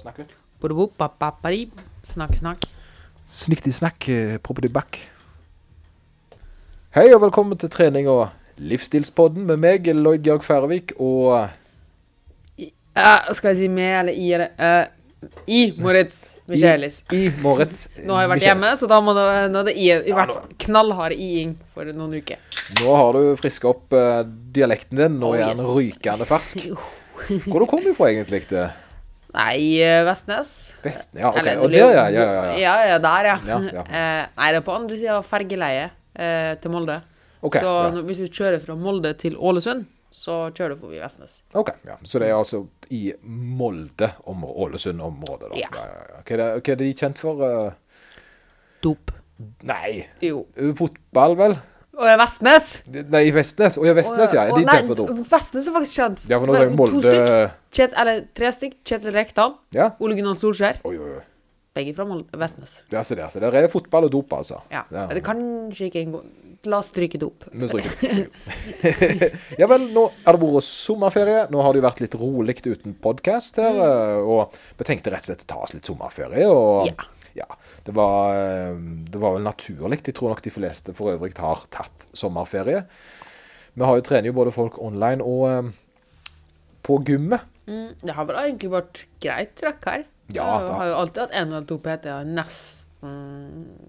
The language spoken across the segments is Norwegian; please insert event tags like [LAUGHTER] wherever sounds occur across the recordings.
snakke litt. Snakk, snakk. Snikti-snakk, eh, property back. Hei og velkommen til trening og livsstilspodden med meg, Lloyd Georg Færøvik, og Eh, skal jeg si med eller i eller uh, I Moritz Michaelis. i Moritz [LAUGHS] Nå har jeg vært hjemme, så da må det, nå er det i, i Ja, hvert fall knallhard i-ing for noen uker. Nå har du friska opp uh, dialekten din. Nå Oh, er den yes. rykende fersk. [LAUGHS] Hvor du kom du fra egentlig? det? Nei, Vestnes. Vestnes. Ja, ok. Eller, Og der, ja. Ja, ja, ja. ja, der, ja. Ja, ja. [LAUGHS] Eh, nei, det er på andre sida av fergeleiet eh, til Molde. Ok, så ja. når- hvis du kjører fra Molde til Ålesund, så kjører du forbi Vestnes. Ok, ja. Så det er altså i Molde, om Ålesund-området, da. Ja. Hva, er det, hva er de kjent for? Uh... Dop. nei, Jo. fotball, vel? Det er Vestnes! Nei, Vestnes. Å ja, Vestnes, ja. Er Å, de for dop? Vestnes er faktisk kjent. Ja, for nå er Molde To stykk. Kjet, eller tre stykk. Kjetil Rekdal. Ja. Ole Gunnar Solskjær. Oi, oi, oi. Begge fra Molde, Vestnes. Ja, se der. Så der er fotball og dop, altså. Ja. Ja. Det kan ikke en La oss stryke dop. Vi stryker [LAUGHS] dop. ja vel, nå har det vært sommerferie. Nå har det jo vært litt rolig uten podkast her. eh, Og vi tenkte rett og slett å ta oss litt sommerferie. Og Ja. Ja, det, var, eh, det var vel naturlig. Jeg tror nok de fleste for øvrig har tatt sommerferie. Vi har jo trener jo både folk online og eh, på gymmet. Mm, det har vel egentlig vært greit trøkk her. Ja, Jeg da- har jo alltid hatt en eller to PT-er nesten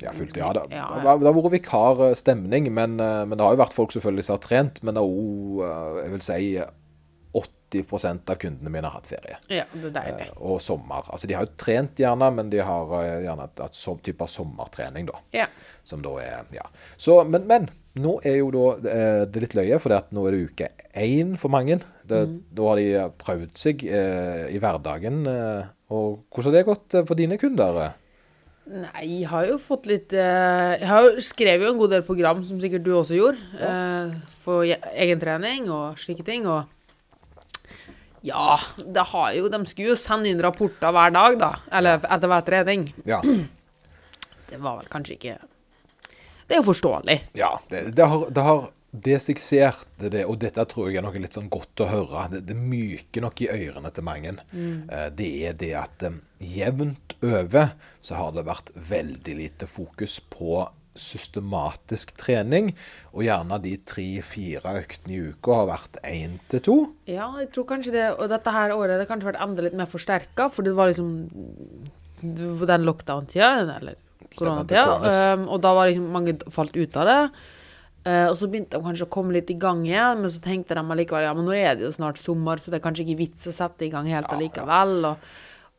Ja, fullt, ja, det, Ja, det, har- det har vært vikar eh, men, men det har jo vært folk selvfølgelig som har trent. Men det er òg, jeg vil si, 80% av kundene mine har hatt ferie. Ja, det er deilig. Eh, Og sommer. Altså, de har jo trent gjerne, men de har eh, gjerne et sånn type av sommertrening, da. Ja. Som da er Ja. Så, men, men nå er jo da eh, det litt løye, for nå er det uke én for mange. Det, Mm. Da har de prøvd seg eh, i hverdagen. Eh, og hvordan har det gått for dine kunder? Nei, jeg har jo fått litt eh, Jeg har jo skrevet jo en god del program, som sikkert du også gjorde, eh, for egen egentrening og slike ting. Og ja, det har jo De skulle jo sende inn rapporter hver dag, da. Eller etter hver trening. Ja. [CLEARS THROAT] Det var vel kanskje ikke Det er jo forståelig. Ja, det, det, har, det har det som det, og dette tror jeg er noe litt sånn godt å høre, det, det myker nok i ørene til mange, eh, det er det at eh, jevnt over så har det vært veldig lite fokus på systematisk trening, og gjerne de tre-fire øktene i uka har vært én til to. Ja, jeg tror kanskje det Og dette her året det kanskje vært enda litt mer forsterka, for det var liksom den lockdown-tida, eller koronatida, um, og da var liksom mange falt ut av det. Uh, og så begynte de kanskje å komme litt i gang igjen, men så tenkte de allikevel ja, men nå er det jo snart sommer, så det er kanskje ikke vits å sette i gang helt allikevel. Og,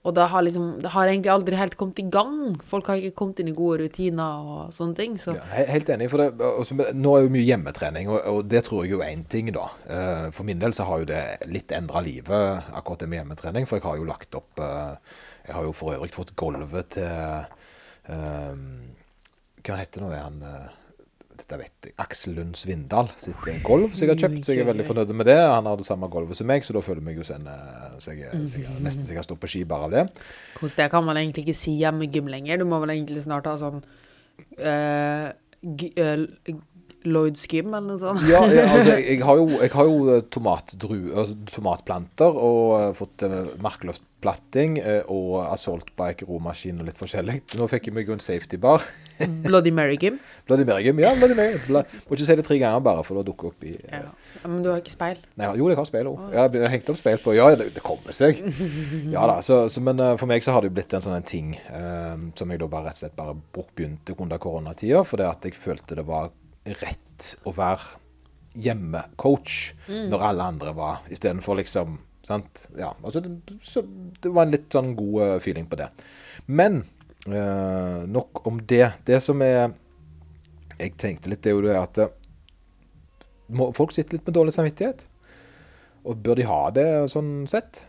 og det har liksom Det har egentlig aldri helt kommet i gang. Folk har ikke kommet inn i gode rutiner og sånne ting. Så Ja, helt enig. for det, også, Nå er jo mye hjemmetrening, og, og det tror jeg jo er én ting, da. Eh, For min del så har jo det litt endra livet, akkurat det med hjemmetrening. For jeg har jo lagt opp eh, Jeg har jo for øvrig fått gulvet til um, Hva heter nå er han dette vet jeg. Aksel Lund Svindal sitt gulv som jeg har kjøpt, så jeg er veldig fornøyd med det. Han har det samme gulvet som meg, så da føler jeg meg jo sånn eh, så jeg, så jeg, nesten så jeg kan stå på ski bare av det. Hvordan det kan man egentlig ikke si hjemmegym lenger. Du må vel egentlig snart ha sånn uh, Lloyds gym, eller noe sånt. Ja, jeg, altså, [LAUGHS] jeg, har jo, jeg har jo eh, tomatdru, altså, tomatplanter og eh, fått uh, markløftplatting og assault bike, romaskin og litt forskjellig. Nå fikk jeg meg jo en safety bar. [LAUGHS] Bloody Mary gym. Bloody Mary Gym. Ja, Bloody Mary. Bla, må ikke si det tre ganger bare, for da dukker opp i Ja. Ja, Men du har ikke speil? Nei, jo, jeg har speil òg. Jeg har hengt opp speil på Ja, det, det kommer seg. [LAUGHS] Ja da, så, så, Men for meg så har det jo blitt en sånn en ting uh, som jeg da bare rett og slett bare bruk- begynte under koronatida, fordi at jeg følte det var rett å være hjemmecoach når alle andre var, istedenfor liksom sant? Ja, altså det, så, det var en litt sånn god eh, feeling på det. Men eh, nok om det. Det som er Jeg tenkte litt, det er jo det at eh, må, folk sitter litt med dårlig samvittighet. Og bør de ha det sånn sett?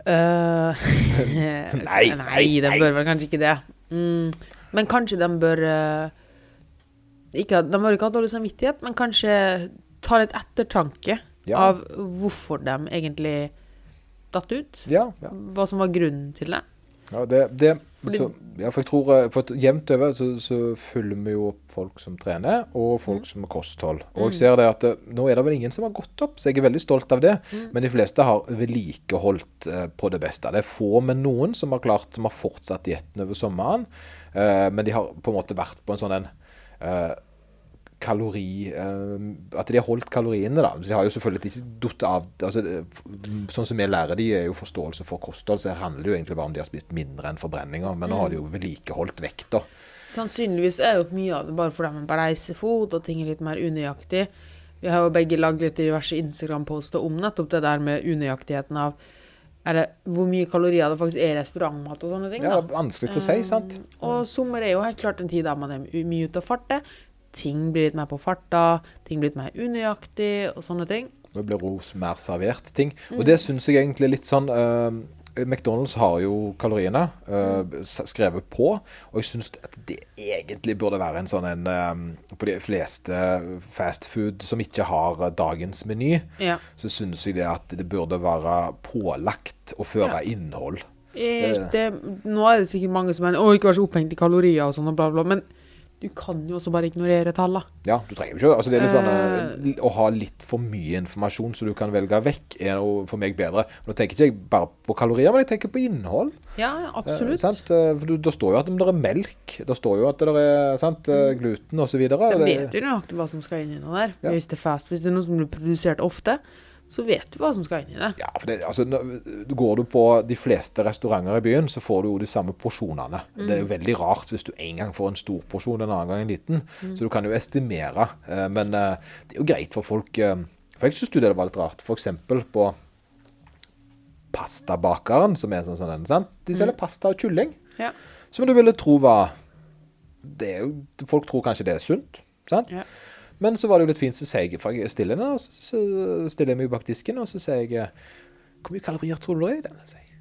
Uh, [LAUGHS] Nei, nei, nei, de bør vel kanskje ikke det. Mm, men kanskje de bør eh, ikke, De har ikke hatt dårlig samvittighet, men kanskje ta litt ettertanke Ja. av hvorfor de egentlig datt ut. Ja. ja. Hva som var grunnen til det. ja det, det, så, ja, for jeg tror eh, for jevnt over så, så følger vi jo opp folk som trener, og folk som har kosthold. Og jeg ser det at eh, nå er det vel ingen som har gått opp, så jeg er veldig stolt av det. Men de fleste har vedlikeholdt eh, på det beste. Det er få, men noen som har klart, som har fortsatt dietten over sommeren. Eh, men de har på en måte vært på en sånn en eh, kalori eh, At de har holdt kaloriene, da. Så de har jo selvfølgelig ikke datt av altså, Sånn som vi lærer de, er jo forståelse for kosthold, så det handler jo egentlig bare om de har spist mindre enn forbrenninger. Men nå har de jo vedlikeholdt vekta. Sannsynligvis er jo mye av det bare fordi man bare reiser fot, og ting er litt mer unøyaktig. Vi har jo begge lagd litt diverse Instagram-poster om nettopp det der med unøyaktigheten av Eller hvor mye kalorier det faktisk er i restaurantmat og sånne ting. Ja, er vanskelig å si, sant? Og sommer er jo helt klart en tid da man er mye ute og farter. Ting blir litt mer på farta, ting blir litt mer unøyaktig og sånne ting. Det blir ros mer servert ting. Mm. Og det syns jeg egentlig er litt sånn eh, McDonald's har jo kaloriene Mm. skrevet på, og jeg syns at det egentlig burde være en sånn en eh, På de fleste fastfood som ikke har eh, dagens meny, Ja. så syns jeg det at det burde være pålagt å føre Ja. innhold. Det, Det, nå er det sikkert mange som mener 'Å, ikke vær så opphengt i kalorier' og sånn og bla, bla. Men du kan jo også bare ignorere tallene. Ja, du trenger jo ikke altså Det er litt sånn uh, Å ha litt for mye informasjon så du kan velge vekk, er noe for meg bedre. Nå tenker ikke jeg bare på kalorier, men jeg tenker på innhold. Ja, Eh, absolutt. sant? Eh, For du- Da står jo at det er melk, da står jo at det er sant, eh, gluten osv. Da vet jo nøyaktig hva som skal inn i noe der. Ja. Hvis det er fast, hvis det er noe som blir produsert ofte, så vet du hva som skal inn i det. Ja, for det, altså, Går du på de fleste restauranter i byen, så får du jo de samme porsjonene. Det er jo veldig rart hvis du en gang får en stor porsjon, en annen gang en liten. Så du kan jo estimere. eh, Men eh, det er jo greit for folk eh, For jeg syns det var litt rart. F.eks. på pastabakeren, som er sånn sånn en, sant? De selger pasta og kylling. Ja. Som du ville tro var det er jo, Folk tror kanskje det er sunt. sant? Ja. Men så var det jo litt fint, så sier jeg for jeg stiller den, og så, stiller jeg meg bak disken, og så sier jeg Hvor mye kalorier tror du det er i den? sier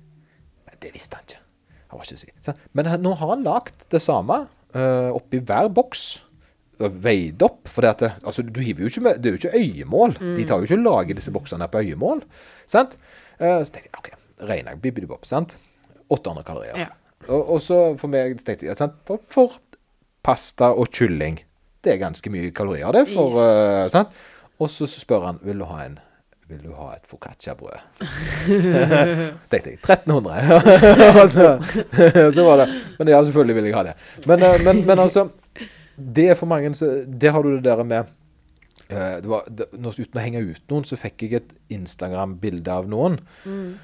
Men Det visste han ikke. Han var ikke sikker. sant? Men nå har han lagd det samme uh, oppi hver boks. Veid opp. For det at det, altså, du hiver jo ikke med, det er jo ikke øyemål. De tar jo ikke og lager disse boksene på øyemål. sant? Uh, så tenkte jeg OK, regner jeg bibidibop, sant? 800 kalorier. Ja. Og, og så for meg tenkte jeg, sant? For, for pasta og kylling, det er ganske mye kalorier det. for, eh, sant? Og så spør han vil du ha en vil du ha et foccacciabrød? [LAUGHS] tenkte jeg. 1300. [LAUGHS] og, så, [LAUGHS] så var det Men ja, selvfølgelig vil jeg ha det. Men, eh, men, men altså Det er for mange så Det har du det der med eh, det var, det, Uten å henge ut noen, så fikk jeg et Instagram-bilde av noen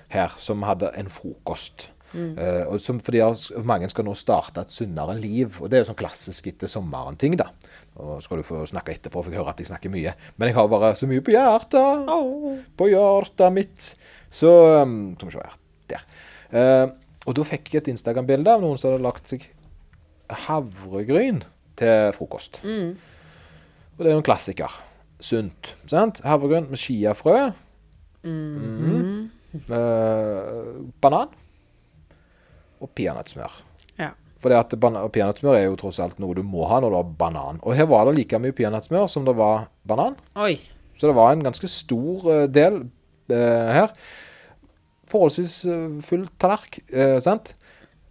her som hadde en frokost. Eh, og som, fordi mange skal nå starte et sunnere liv. Og det er jo sånn klassisk etter sommeren-ting, da. Og skal du få snakke etterpå, for jeg hører at jeg snakker mye. Men jeg har bare så mye på hjertet. Oh. På hjertet mitt. Så um, Skal vi se her. Der. Uh, og da fikk jeg et Instagram-bilde av noen som hadde lagt seg havregryn til frokost. Og det er jo en klassiker. Sunt. sant? Havregryn med chiafrø. Mhm. Uh, banan. Og peanøttsmør. Ja. For peanøttsmør er jo tross alt noe du må ha når du har banan. Og her var det like mye peanøttsmør som det var banan. Oi. Så det var en ganske stor eh, del eh, her. Forholdsvis eh, full tallerk, eh, sant?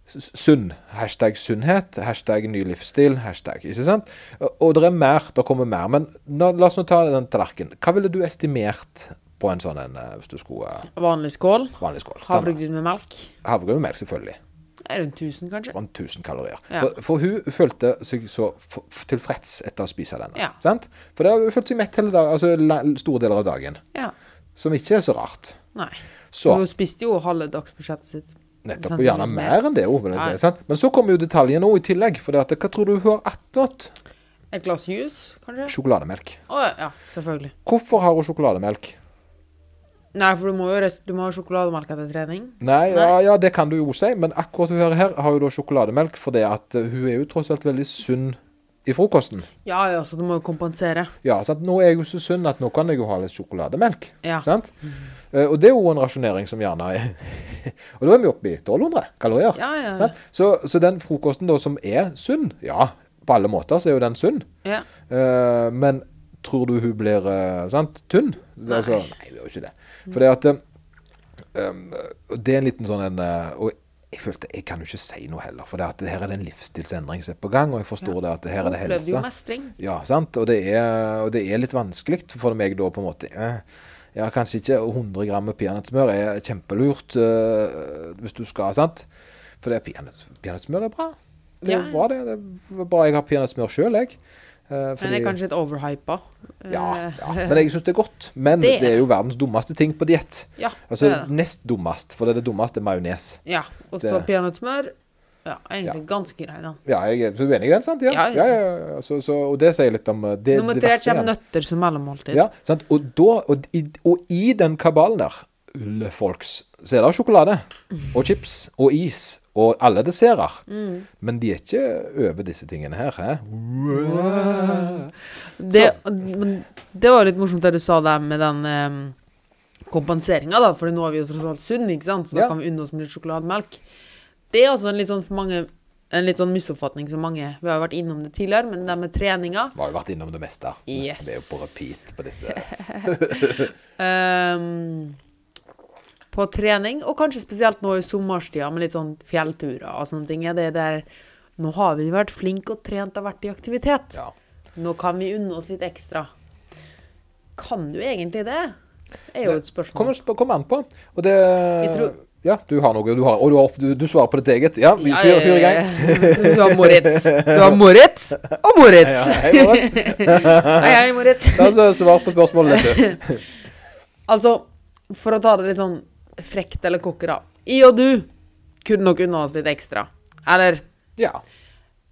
Sunn. Hashtag sunnhet. Hashtag ny livsstil. Hashtag, ikke sant? Og, det er mer. Det kommer mer. Men nå, la oss nå ta den tallerkenen. Hva ville du estimert på en sånn en, eh, hvis du skulle Vanlig skål. vanlig skål? Havregryn med melk. Havregryn med melk, selvfølgelig. Rundt 1000, kanskje? Det var 1000 kalorier. Ja. For, for hun følte seg så tilfreds etter å spise denne. Ja. Sant? For det har hun følt seg mett hele dag, altså la, store deler av dagen. Ja. Som ikke er så rart. Nei. Så Hun spiste jo halve dagsbudsjettet sitt. nettopp, og gjerne er- mer enn det. Sant? Men så kommer jo detaljene òg i tillegg. For det at, hva tror du hun har attåt? Et glass juice, kanskje? Sjokolademelk. Å ja, selvfølgelig. Hvorfor har hun sjokolademelk? Nei, for du må jo du må ha sjokolademelk etter trening. Nei, ja, ja, det kan du jo si, men akkurat hun her, her har jo da sjokolademelk fordi at eh, hun er jo tross alt veldig sunn i frokosten. Ja ja, så du må jo kompensere. Ja, sant? Nå er jeg jo så sunn at nå kan jeg jo ha litt sjokolademelk. Ja. Sant? Eh, og det er jo en rasjonering som gjerne er [LAUGHS] Og da er vi oppe i 1200 kalorier. Ja, ja. Sant? Så, så den frokosten da som er sunn, ja, på alle måter så er jo den sunn. ja. Eh, men tror du hun blir uh, sant, tynn? Er Altså, nei, det gjør jo ikke det. For det at um, Det er en liten sånn en eh, Og jeg følte jeg kan jo ikke si noe heller. For det at her er det en livsstilsendring som er på gang, og jeg forstår det at her er det jo helse. mestring. Ja, sant. Og det er, og det er litt vanskelig for meg da på en måte Ja, kanskje ikke 100 gram med peanøttsmør er kjempelurt uh, hvis du skal, sant. For det peanøttsmør er bra. Det er Ja. bra, det. Det er bra jeg har peanøttsmør sjøl, jeg. Eh, Men det er kanskje litt overhypa. ja, Eh, ja, men jeg syns det er godt. Men Det det, er jo verdens dummeste ting på diett. Ja, Altså det det. nest dummest, for det er det dummeste er majones. Ja, og så peanøttsmør. Ja, egentlig ganske grei, da. Ja, jeg er enig uenig i den, sant? Ja, Ja, ja, ja. ja, ja. Så, så, og det sier litt om eh, det, Nummer tre kommer nøtter som mellommåltid. Ja, sant? Og, da, og, i, og i den kabalen der, ullefolks, så er det sjokolade og chips og is og alle desserter. Mm. Men de er ikke over disse tingene her. Hæ? Det, det var litt morsomt det du sa der med den um, kompenseringa, da. For nå er vi jo tross alt sunne, ikke sant? så da Ja. kan vi unne oss med litt sjokolademelk. Det er også en litt sånn for mange en litt sånn misoppfatning som mange Vi har jo vært innom det tidligere, men det med treninga Vi har jo vært innom det meste. Yes. Vi er jo på repeat på disse. [LAUGHS] [LAUGHS] Ehm, På trening, og kanskje spesielt nå i sommerstida med litt sånn fjellturer og sånne ting, er det der Nå har vi vært flinke og trent og vært i aktivitet. Ja. Nå kan vi unne oss litt ekstra. Kan du egentlig det? er jo et spørsmål. Kommer kom an på. Og det tror- Ja, du har noe. Du har, og du, har, du, du svarer på ditt eget. Ja, vi fyrer fyr, i gang. Du har Moritz. Du har Moritz og Moritz. Ja, hei, Moritz. Hei, hei, Moritz. [LAUGHS] Altså, svar på spørsmålet ditt. du. [LAUGHS] Altså, for å ta det litt sånn frekt eller da. I og du kunne nok unna oss litt ekstra. Eller Ja.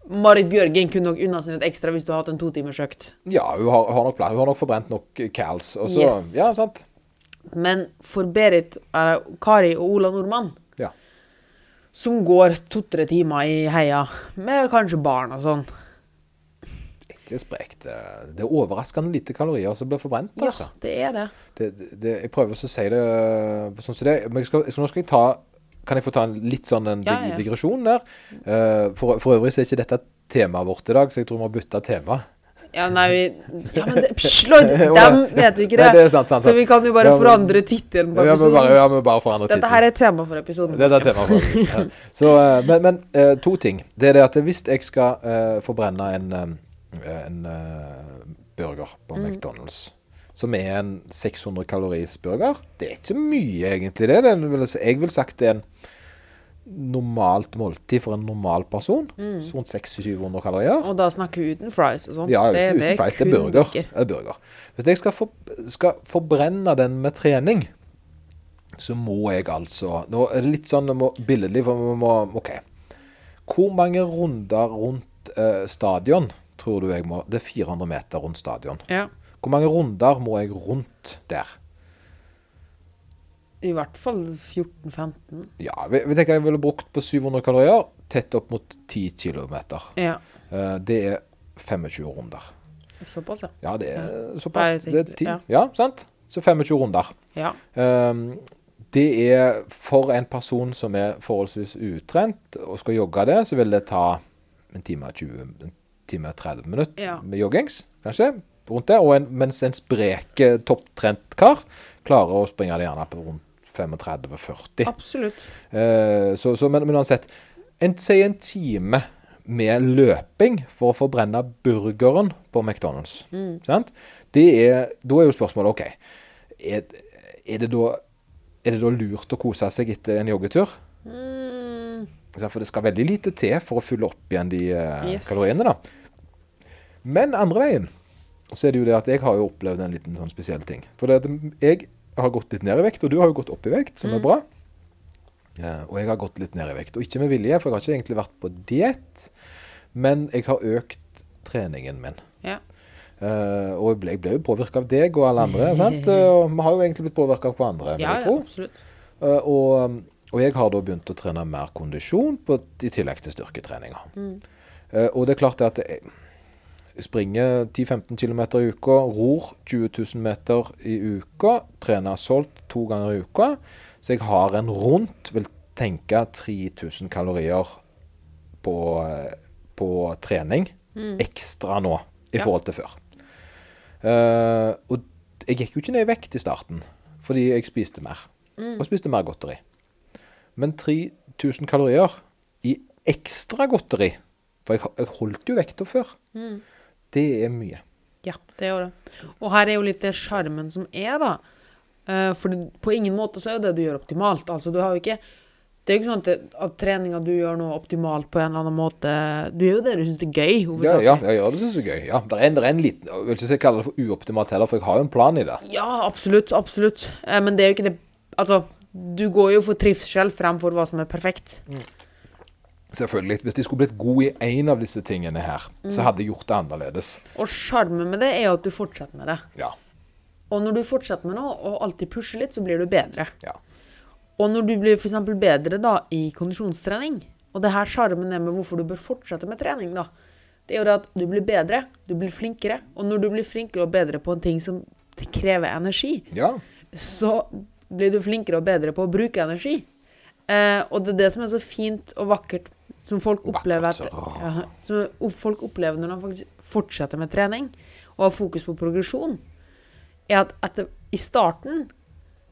Marit Bjørgen kunne nok unna seg litt ekstra hvis du har hatt en totimersøkt. ja, hun har, har nok plan. Hun har nok forbrent nok cals. Og så Yes. Ja, sant. Men for Berit, eller Kari og Ola Nordmann, Ja. som går to-tre timer i heia med kanskje barn og sånn Ikke sprekt. Det er overraskende lite kalorier som blir forbrent. Ja, altså. det er det. Det, det, jeg prøver å si det sånn som det. Men skal, nå skal jeg ta Kan jeg få ta en litt sånn en Ja, ja. digresjon der? Eh, for, for øvrig så er ikke dette temaet vårt i dag, så jeg tror vi har bytta tema. Ja, nei, vi Ja, men det! [LAUGHS] Dem vet vi ikke det. Nei, det er sant, sant, Så vi kan jo bare Ja, men- forandre tittelen på bare, episoden. ja, men bare forandre Dette her er tema for episoden. Dette er tema for [LAUGHS] ja. Så, eh, Men, men eh, to ting. Det er det at hvis jeg skal uh, forbrenne en, en eh, burger på Mm. McDonald's, som er en 600 kaloris burger Det er ikke mye, egentlig. det. det vil, jeg vil sagt det er en normalt måltid for en normal person. Så Rundt 600-700 kalorier. Og da snakker vi uten fries og sånn. Ja, uten, det fries. Det er burger. burger. Er burger. Hvis jeg skal, for, skal forbrenne den med trening, så må jeg altså Nå er det litt sånn må, billedlig, for vi må OK. Hvor mange runder rundt eh, stadion tror du jeg må Det er 400 meter rundt stadion. Ja. Hvor mange runder må jeg rundt der? I hvert fall 14-15. Ja, vi, vi tenker jeg ville brukt på 700 kalorier, tett opp mot 10 km. Ja. Eh, det er 25 runder. Såpass, ja. Ja, det er såpass. Det er 10. ja. Ja, sant? Så 25 runder. Ja. Um, det er for en person som er forholdsvis utrent og skal jogge det, så vil det ta en time og 20, en time og 30 minutter Ja. med joggings, kanskje, rundt det. Og en, mens en sprek eh, topptrent kar klarer å springe det gjerne på rundt 35-40. Absolutt. Eh, så, så, men, men uansett, en, si en time med løping for å forbrenne burgeren på McDonald's. Sant? Det er, da er jo spørsmålet OK, er, er, det da, er det da lurt å kose seg etter en joggetur? Mm, sant? For det skal veldig lite til for å fylle opp igjen de eh, Yes. kaloriene. da. Men andre veien så er det jo det at jeg har jo opplevd en liten sånn spesiell ting. For det at jeg har gått litt ned i vekt, og du har jo gått opp i vekt, som er bra. Ja, og jeg har gått litt ned i vekt. Og ikke med vilje, for jeg har ikke egentlig vært på diett. Men jeg har økt treningen min. ja. Uh, og jeg ble, jeg ble jo påvirka av deg og alle andre. [LAUGHS] sant? Og vi har jo egentlig blitt påvirka av hverandre, Ja, jeg ja, absolutt. Eh, og, og jeg har da begynt å trene mer kondisjon på, i tillegg til styrketreninga. Eh, og det er klart at jeg, springer 10-15 km i uka, ror 20 000 meter i uka, trener solgt to ganger i uka. Så jeg har en rundt, vil tenke 3000 kalorier på, eh, på trening ekstra nå i Ja. forhold til før. Uh, og jeg gikk jo ikke ned i vekt i starten, fordi jeg spiste mer. Og spiste mer godteri. Men 3000 kalorier i ekstra godteri For jeg, jeg holdt jo vekta før. Det er mye. Ja, det gjør det. Og her er jo litt det sjarmen som er, da. Eh, for på ingen måte så er jo det du gjør optimalt. Altså, du har jo ikke Det er jo ikke sånn at, at treninga du gjør nå optimalt på en eller annen måte Du gjør jo det du syns er gøy, Ja, ja, jeg gjør det synes jeg er gøy. Ja, det er en, det er en liten Jeg vil ikke si kalle det for uoptimalt heller, for jeg har jo en plan i det. Ja, absolutt. Absolutt. Eh, men det er jo ikke det Altså, du går jo for trivsel fremfor hva som er perfekt. Selvfølgelig. Hvis de skulle blitt gode i én av disse tingene her, så hadde de gjort det annerledes. Og sjarmen med det er jo at du fortsetter med det. Ja. Og når du fortsetter med noe, og alltid pusher litt, så blir du bedre. ja. Og når du blir f.eks. bedre da i kondisjonstrening, og det her sjarmen er med hvorfor du bør fortsette med trening, da, det er jo det at du blir bedre, du blir flinkere. Og når du blir flinkere og bedre på en ting som krever energi, Ja. så blir du flinkere og bedre på å bruke energi. Eh, og det er det som er så fint og vakkert, som folk opplever, at, ja, som folk opplever når de faktisk fortsetter med trening og har fokus på progresjon, er at etter, i starten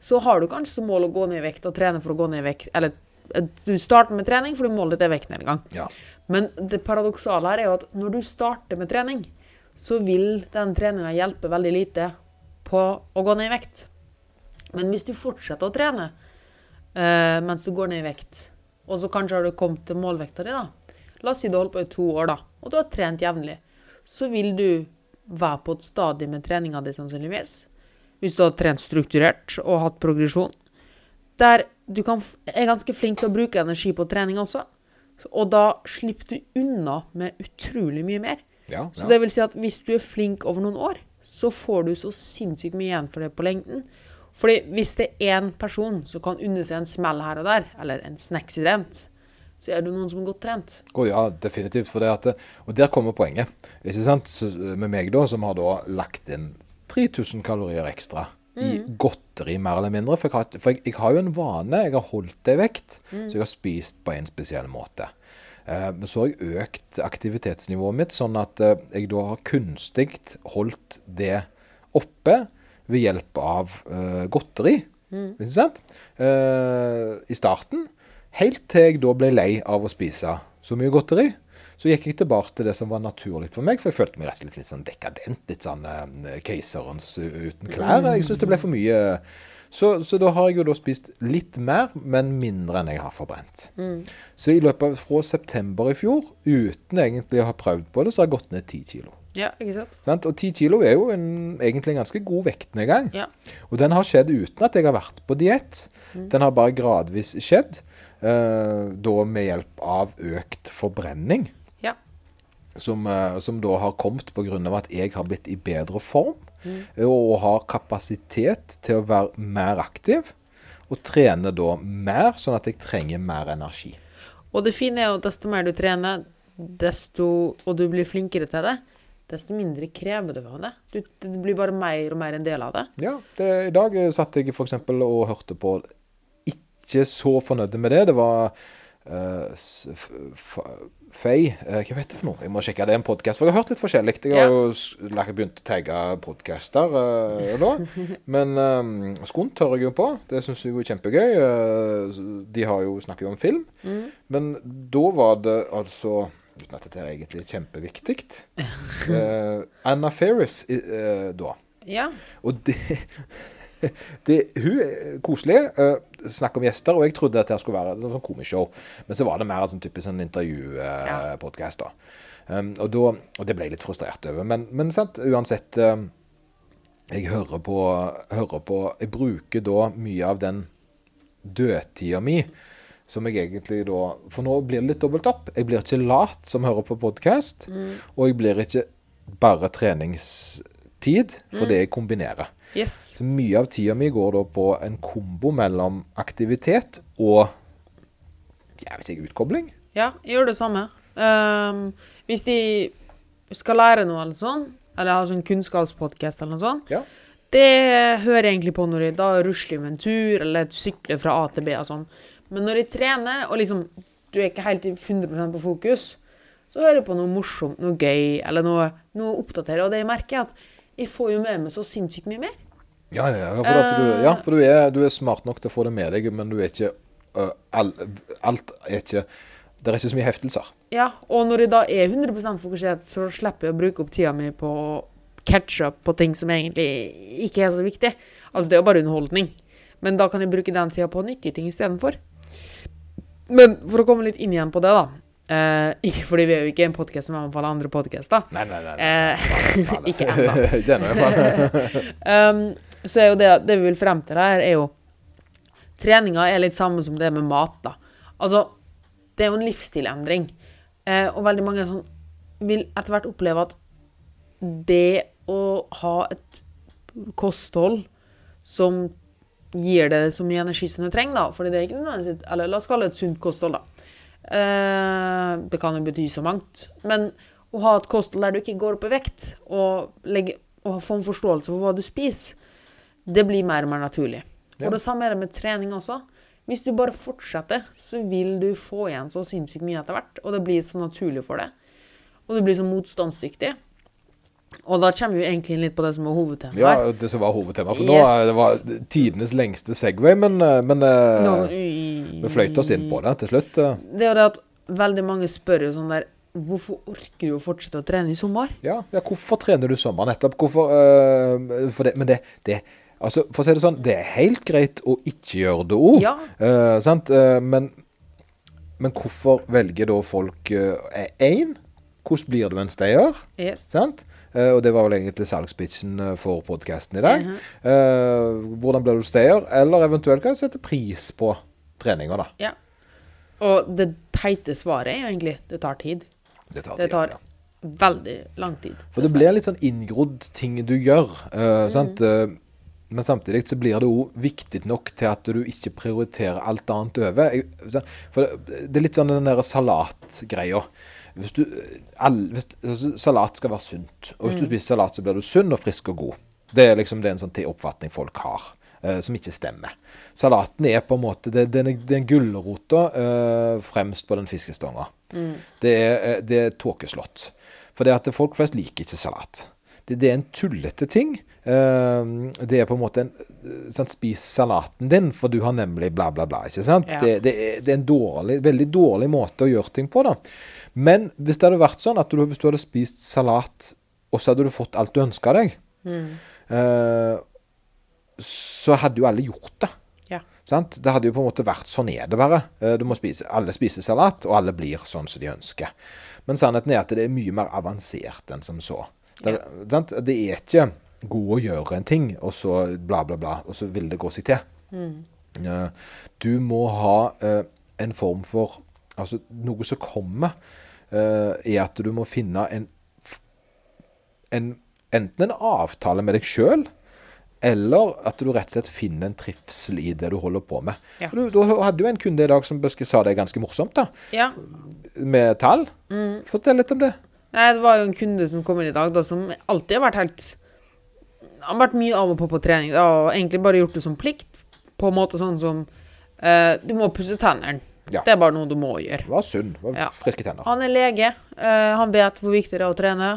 så har du kanskje som mål å gå ned i vekt og trene for å gå ned i vekt. Eller eh, du starter med trening fordi målet ditt er vektnedgang. ja. Men det paradoksale her er jo at når du starter med trening, så vil den treninga hjelpe veldig lite på å gå ned i vekt. Men hvis du fortsetter å trene uh, mens du går ned i vekt, og så kanskje har du kommet til målvekta di, da La oss si du holdt på i to år, da, og du har trent jevnlig. Så vil du være på et stadie med treninga di, sannsynligvis. Hvis du har trent strukturert og hatt progresjon. Der du kan, er ganske flink til å bruke energi på trening også. Og da slipper du unna med utrolig mye mer. ja, Så det vil si at hvis du er flink over noen år, så får du så sinnssykt mye igjen for det på lengden. Fordi hvis det er én person som kan unne seg en smell her og der, eller en snacksident, så er du noen som er godt trent. Oh, ja, definitivt. For det at, og der kommer poenget. Så, med meg, da, som har da lagt inn 3000 kalorier ekstra i godteri, mer eller mindre. For, jeg har, for jeg, jeg har jo en vane. Jeg har holdt det i vekt, så jeg har spist på en spesiell måte. Eh, så har jeg økt aktivitetsnivået mitt, sånn at eh, jeg da har kunstig holdt det oppe ved hjelp av uh, godteri. Ikke sant? Uh, I starten. Helt til jeg da ble lei av å spise så mye godteri. Så gikk jeg tilbake til det som var naturlig for meg, for jeg følte meg rett og slett litt sånn dekadent. Litt sånn uh, keiserens uten klær. Jeg syns det ble for mye. Så, så da har jeg jo da spist litt mer, men mindre enn jeg har forbrent. Så i løpet av fra september i fjor, uten egentlig å ha prøvd på det, så har jeg gått ned ti kilo. Ja, ikke sant? Sant? Og 10 kilo er jo en, egentlig en ganske god vektnedgang. Ja. Og den har skjedd uten at jeg har vært på diett. Den har bare gradvis skjedd, uh, da med hjelp av økt forbrenning. Ja. Som, uh, som da har kommet pga. at jeg har blitt i bedre form. mm. Og har kapasitet til å være mer aktiv. Og trene da mer, sånn at jeg trenger mer energi. Og det fine er jo at desto mer du trener, desto, og du blir flinkere til det, desto mindre krever du av det. Du, det blir bare mer og mer en del av det. Ja, det, I dag eh, satt jeg f.eks. og hørte på Ikke så fornøyd med det. Det var uh, Fei uh, Hva heter det for noe? Jeg må sjekke. Det er en podkast. For jeg har hørt litt forskjellig. Jeg har jo begynt å tagge podkaster uh, nå. [LAUGHS] Men um, Skunt hører jeg jo på. Det syns jeg er kjempegøy. Uh, de har jo snakker jo om film. Men da var det altså Uten at dette er egentlig kjempeviktig. uh, Anna Ferris uh, da. Ja. Og det, [LAUGHS] det Hun er koselig. Uh, Snakk om gjester. Og jeg trodde at det skulle være et sånn komishow. Men så var det mer en sånn typisk sånn intervjupodkast. Uh, ja. Um, og, da- og det ble jeg litt frustrert over. Men, men sant, uansett Jeg hører på, hører på Jeg bruker da mye av den dødtida mi som jeg egentlig da For nå blir det litt dobbelt opp. Jeg blir ikke lat som hører på podkast. Og jeg blir ikke bare treningstid, for det jeg kombinerer. Yes. Så mye av tida mi går da på en kombo mellom aktivitet og jeg vet ikke, utkobling. Ja, jeg gjør det samme. Um, hvis de skal lære noe eller sånn, eller ha sånn kunnskapspodkast eller noe sånt, Ja. det hører jeg egentlig på når de da rusler med en tur eller sykler fra A til B og sånn. Men når jeg trener, og liksom du er ikke helt 100% på fokus, så hører jeg på noe morsomt, noe gøy, eller noe, noe oppdatere. Og det jeg merker, er at jeg får jo med meg så sinnssykt mye mer. Ja, ja, ja, for, du, ja, for du, er, du er smart nok til å få det med deg, men du er ikke uh, all, alt er ikke Det er ikke så mye heftelser. Ja, og når jeg da er 100% fokusert, så slipper jeg å bruke opp tida mi på å catche up på ting som egentlig ikke er så viktig. Altså, det er jo bare underholdning. Men da kan jeg bruke den tida på nyttige ting istedenfor. Men for å komme litt inn igjen på det, da. Eh, ikke fordi vi er jo ikke en podkast som anbefaler andre podkaster. Nei, nei, nei. Eh, [LAUGHS] ikke ennå. [LAUGHS] [LAUGHS] Um, så er jo det, det vi vil frem til her, er jo Treninga er litt samme som det med mat, da. Altså, det er jo en livsstilendring. Eh, og veldig mange sånn vil etter hvert oppleve at det å ha et kosthold som gir det så mye energi som det trenger, da. Fordi det er ikke nødvendigvis Eller la oss kalle det et sunt kosthold, da. Eh, det kan jo bety så mangt. Men å ha et kosthold der du ikke går opp i vekt, og, legge, og få en forståelse for hva du spiser, det blir mer og mer naturlig. Ja. Og det samme er det med trening også. Hvis du bare fortsetter, så vil du få igjen så sinnssykt mye etter hvert, og det blir så naturlig for deg. Og du blir så motstandsdyktig. Og da kommer vi egentlig inn litt på det som er hovedtemaet Ja, det som var hovedtema. For Yes. nå er det var tidenes lengste Segway, men, øh, men øh, var sånn, ui. vi fløyte oss inn på det til slutt. øh. Det er jo det at veldig mange spør jo sånn der Hvorfor orker du å fortsette å trene i sommer? Ja, ja, hvorfor trener du sommer nettopp? Hvorfor øh, det, Men det, det Altså, for å si det sånn, det er helt greit å ikke gjøre det òg. Ja. sant? Eh, men, men hvorfor velger da folk én? hvordan blir du en stayer? Yes. Sant? Eh, og det var vel egentlig salgspitchen eh, for podkasten i dag. Eh, hvordan blir du stayer? Eller eventuelt hva du sette pris på treninga, da. Ja. Og det teite svaret er jo egentlig det tar tid. Det tar Det tar ja. veldig lang tid. For det blir litt sånn inngrodd ting du gjør. sant? Eh, men samtidig så blir det òg viktig nok til at du ikke prioriterer alt annet over. For det, det er litt sånn den der salatgreia. Hvis du, all, hvis, altså, salat skal være sunt. Og hvis du spiser salat, så blir du sunn og frisk og god. Det er liksom det er en sånn oppfatning folk har, uh, som ikke stemmer. Salaten er på en måte det, det, er- det er en gulrota uh, fremst på den fiskestonga. Det er, eh, det er tåkeslott. For det at folk flest liker ikke salat. Det, det er en tullete ting. Uh, det er på en måte en sånn, Spis salaten din, for du har nemlig bla, bla, bla. ikke sant? Ja. Det, det, er, det er en dårlig, veldig dårlig måte å gjøre ting på. da. Men hvis det hadde vært sånn at du, hvis du hadde spist salat, og så hadde du fått alt du ønska deg, eh, så hadde jo alle gjort det. Ja. Sant? Det hadde jo på en måte vært sånn er det bare. Eh, Du må spise, alle spiser salat, og alle blir sånn som de ønsker. Men sannheten er at det er mye mer avansert enn som så. Det, sant? det er ikke god å gjøre en ting, og så bla, bla, bla, og så vil det gå seg til. Mm. Du må ha eh, en form for Altså, noe som kommer, eh, er at du må finne en, en Enten en avtale med deg sjøl, eller at du rett og slett finner en trivsel i det du holder på med. Ja. Du, du hadde jo en kunde i dag som sa det ganske morsomt, da, Ja. med tall. Fortell litt om det. Nei, det var jo en kunde som kom inn i dag, da, som alltid har vært helt Han har vært mye av og på på trening, da, og egentlig bare gjort det som plikt. På en måte sånn som uh, Du må pusse tennene. Ja. Det er bare noe du må gjøre. Var sunn. Var Ja. Friske tenner. Han er lege. Uh, han vet hvor viktig det er å trene.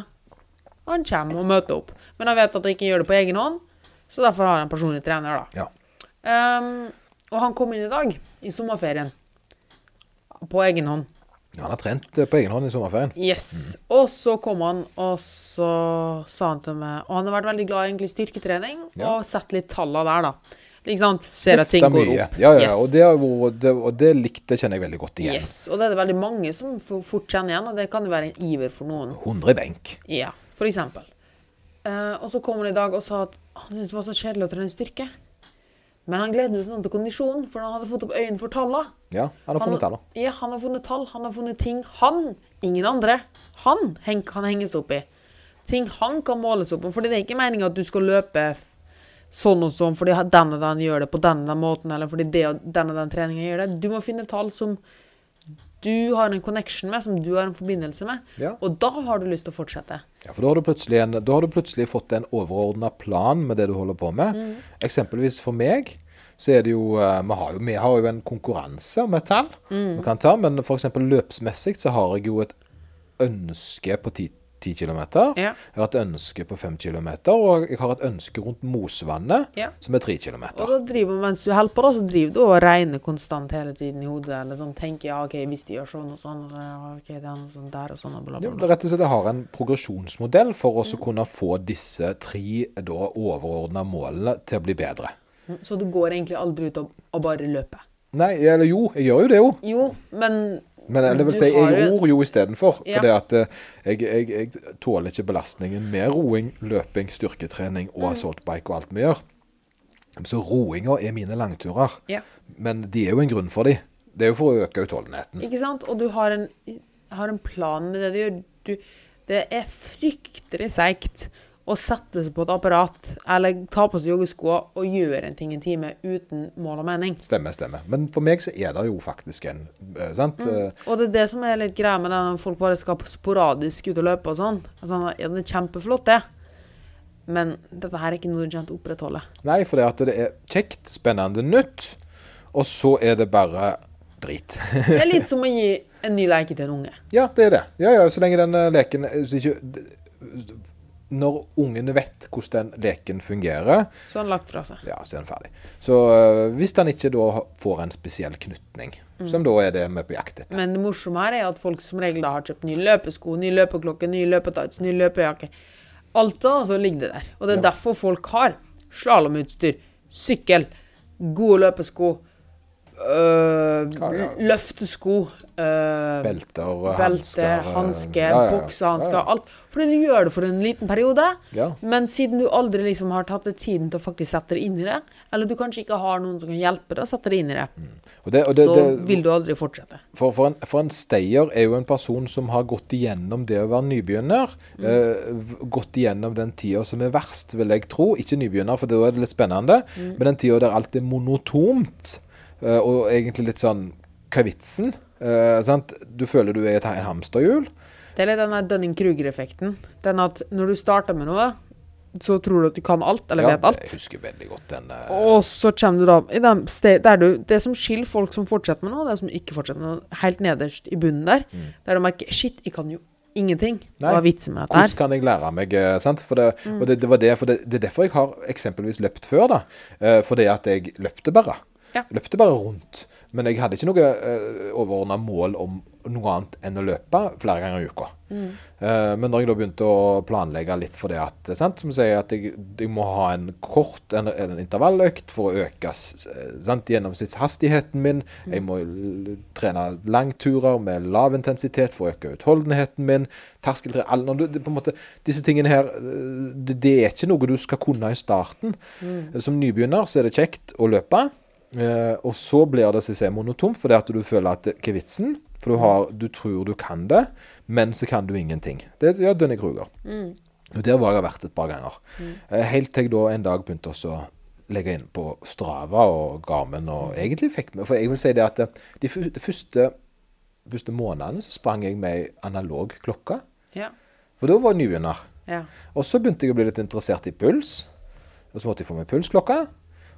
Han kommer og møter opp. Men han vet at han ikke gjør det på egen hånd, så derfor har han en personlig trener, da. Ja. Um, og han kom inn i dag, i sommerferien, på egen hånd. Han har trent eh, på egen hånd i sommerferien. Yes. Og så kom han, og så sa han til meg Og han har vært veldig glad i egentlig styrketrening, Ja. og sett litt tallene der, da. Sant? Ser at ting går opp. Ja, ja, Yes. og, det og, det, og det likte kjenner jeg veldig godt igjen. Yes. Og det er det veldig mange som fort kjenner igjen, og det kan jo være en iver for noen. 100 benk. Ja, for eksempel. Uh, og så kom han i dag og sa at han syntes det var så kjedelig å trene styrke. Men han gledet seg sånn til kondisjon, for han hadde fått opp øynene for tallene. Ja, han har funnet tall. Ja, han har funnet tall. Han har funnet ting han, ingen andre, han kan henges opp i. Ting han kan måles opp om. Fordi det er ikke meningen at du skal løpe sånn og sånn fordi den og den gjør det på denne måten, eller fordi det og den og den treningen gjør det. Du må finne tall som du har en connection med, som du har en forbindelse med. Ja. Og da har du lyst til å fortsette. Ja, for da har, du plutselig en, har du plutselig fått en overordna plan med det du holder på med. Mm. Eksempelvis for meg så er det jo eh, Vi har jo, vi har jo en konkurranse om et tall Mm. vi kan ta, men f.eks. løpsmessig så har jeg jo et ønske på 10, 10 km. Ja. Jeg har et ønske på 5 km, og jeg har et ønske rundt Mosvannet, Ja. som er 3 km. Og da driver mens du holder på, da, så driver du og regner konstant hele tiden i hodet. Eller sånn tenker ja, OK, hvis de gjør sånn og sånn, ja, OK, det er noe sånn der og sånn, og bla, bla, det bla. er rett og slett jeg har en progresjonsmodell for Mm. å kunne få disse tre overordna målene til å bli bedre. Så du går egentlig aldri ut og, og bare løper. Nei, eller jo, jeg gjør jo det jo. Jo, men Men det vil si, jeg ror jo istedenfor. Ja. For det at eh, jeg, jeg, jeg tåler ikke belastningen med roing, løping, styrketrening og Mm. assaultbike og alt vi gjør. Så roinga er mine langturer. Ja. Men de er jo en grunn for de. Det er jo for å øke utholdenheten. Ikke sant? Og du har en, har en plan med det du gjør. Du, det er fryktelig seigt å sette seg på et apparat eller ta på seg joggesko og gjøre en ting en time uten mål og mening. Stemmer, stemmer. Men for meg så er det jo faktisk en eh, sant? Mm. Og det er det som er litt greia med det når folk bare skal sporadisk ut og løpe og sånn. Altså, ja, det er kjempeflott, det. Men dette her er ikke noe du kommer til å opprettholde. Nei, for det at det er kjekt, spennende, nytt, og så er det bare drit. Det er litt [LAUGHS] som å gi en ny leke til en unge. ja, det er det. Ja, ja, så lenge den eh, leken eh, ikke, Når ungene vet hvordan den leken fungerer, Så er den lagt fra seg. ja, så er den ferdig. Så eh, hvis den ikke da får en spesiell knutning, som da er det vi er på jakt etter Men det morsomme her er at folk som regel da har kjøpt nye løpesko, ny løpeklokke, ny løpetights, ny løpejakke. Alt da, så ligger det der. Og det er Ja. derfor folk har slalåmutstyr, sykkel, gode løpesko, ja. løftesko, øh, belter, og belter, hansker, eh, ja, ja, boksehansker, Ja, alt. Fordi du gjør det for en liten periode. Ja. Men siden du aldri liksom har tatt deg tiden til å faktisk sette deg inn i det, eller du kanskje ikke har noen som kan hjelpe deg å sette deg inn i det, Og det, og det, så det, vil du aldri fortsette. For, for, en, for en stayer er jo en person som har gått igjennom det å være nybegynner. Mm. Uh, gått igjennom den tida som er verst, vil jeg tro. Ikke nybegynner, for da er det litt spennende. Men den tida der alt er monotont, eh, og egentlig litt sånn Hva er vitsen? Eh, sant? Du føler du er i et hamsterhjul. Det er litt den der Dunning-Kruger-effekten. Den at når du starter med noe, så tror du at du kan alt, eller Ja, vet alt. Jeg husker veldig godt den. eh, Og så kommer du da i den sted, der du, Det som skiller folk som fortsetter med noe, det som ikke fortsetter med noe, helt nederst i bunnen der, der du merker Shit, jeg kan jo ingenting. Mm. Nei. Hva er vitsen med dette Hvordan kan jeg lære meg eh, sant? For det, Og det, det var det, for det, det er derfor jeg har eksempelvis løpt før. da. Eh, fordi at jeg løpte bare. Ja. Løpte bare rundt. Men jeg hadde ikke noe uh, overordna mål om noe annet enn å løpe flere ganger i uka. Eh, men når jeg da begynte å planlegge litt for det at sant, som sier at jeg, jeg må ha en kort en, en intervalløkt for å øke eh, sant, gjennomsnittshastigheten min, jeg må trene langturer med lav intensitet for å øke utholdenheten min, terskeltre når du- det, på en måte, Disse tingene her, eh, det, det er ikke noe du skal kunne i starten. Som nybegynner så er det kjekt å løpe. Eh, og så blir det som jeg sier, monotont, fordi at du føler at hva er vitsen? For du, har, du tror du kan det, men så kan du ingenting. Det er ja, Dønne Kruger. Og Der var jeg vært et par ganger. Eh, helt til jeg da en dag begynte også å legge inn på Strava og Garmen. og egentlig fikk med For jeg vil si det at eh, de første, første månedene så sprang jeg med ei analog klokke. Ja. For da var jeg nybegynner. ja. Og så begynte jeg å bli litt interessert i puls. Og så måtte jeg få meg pulsklokke.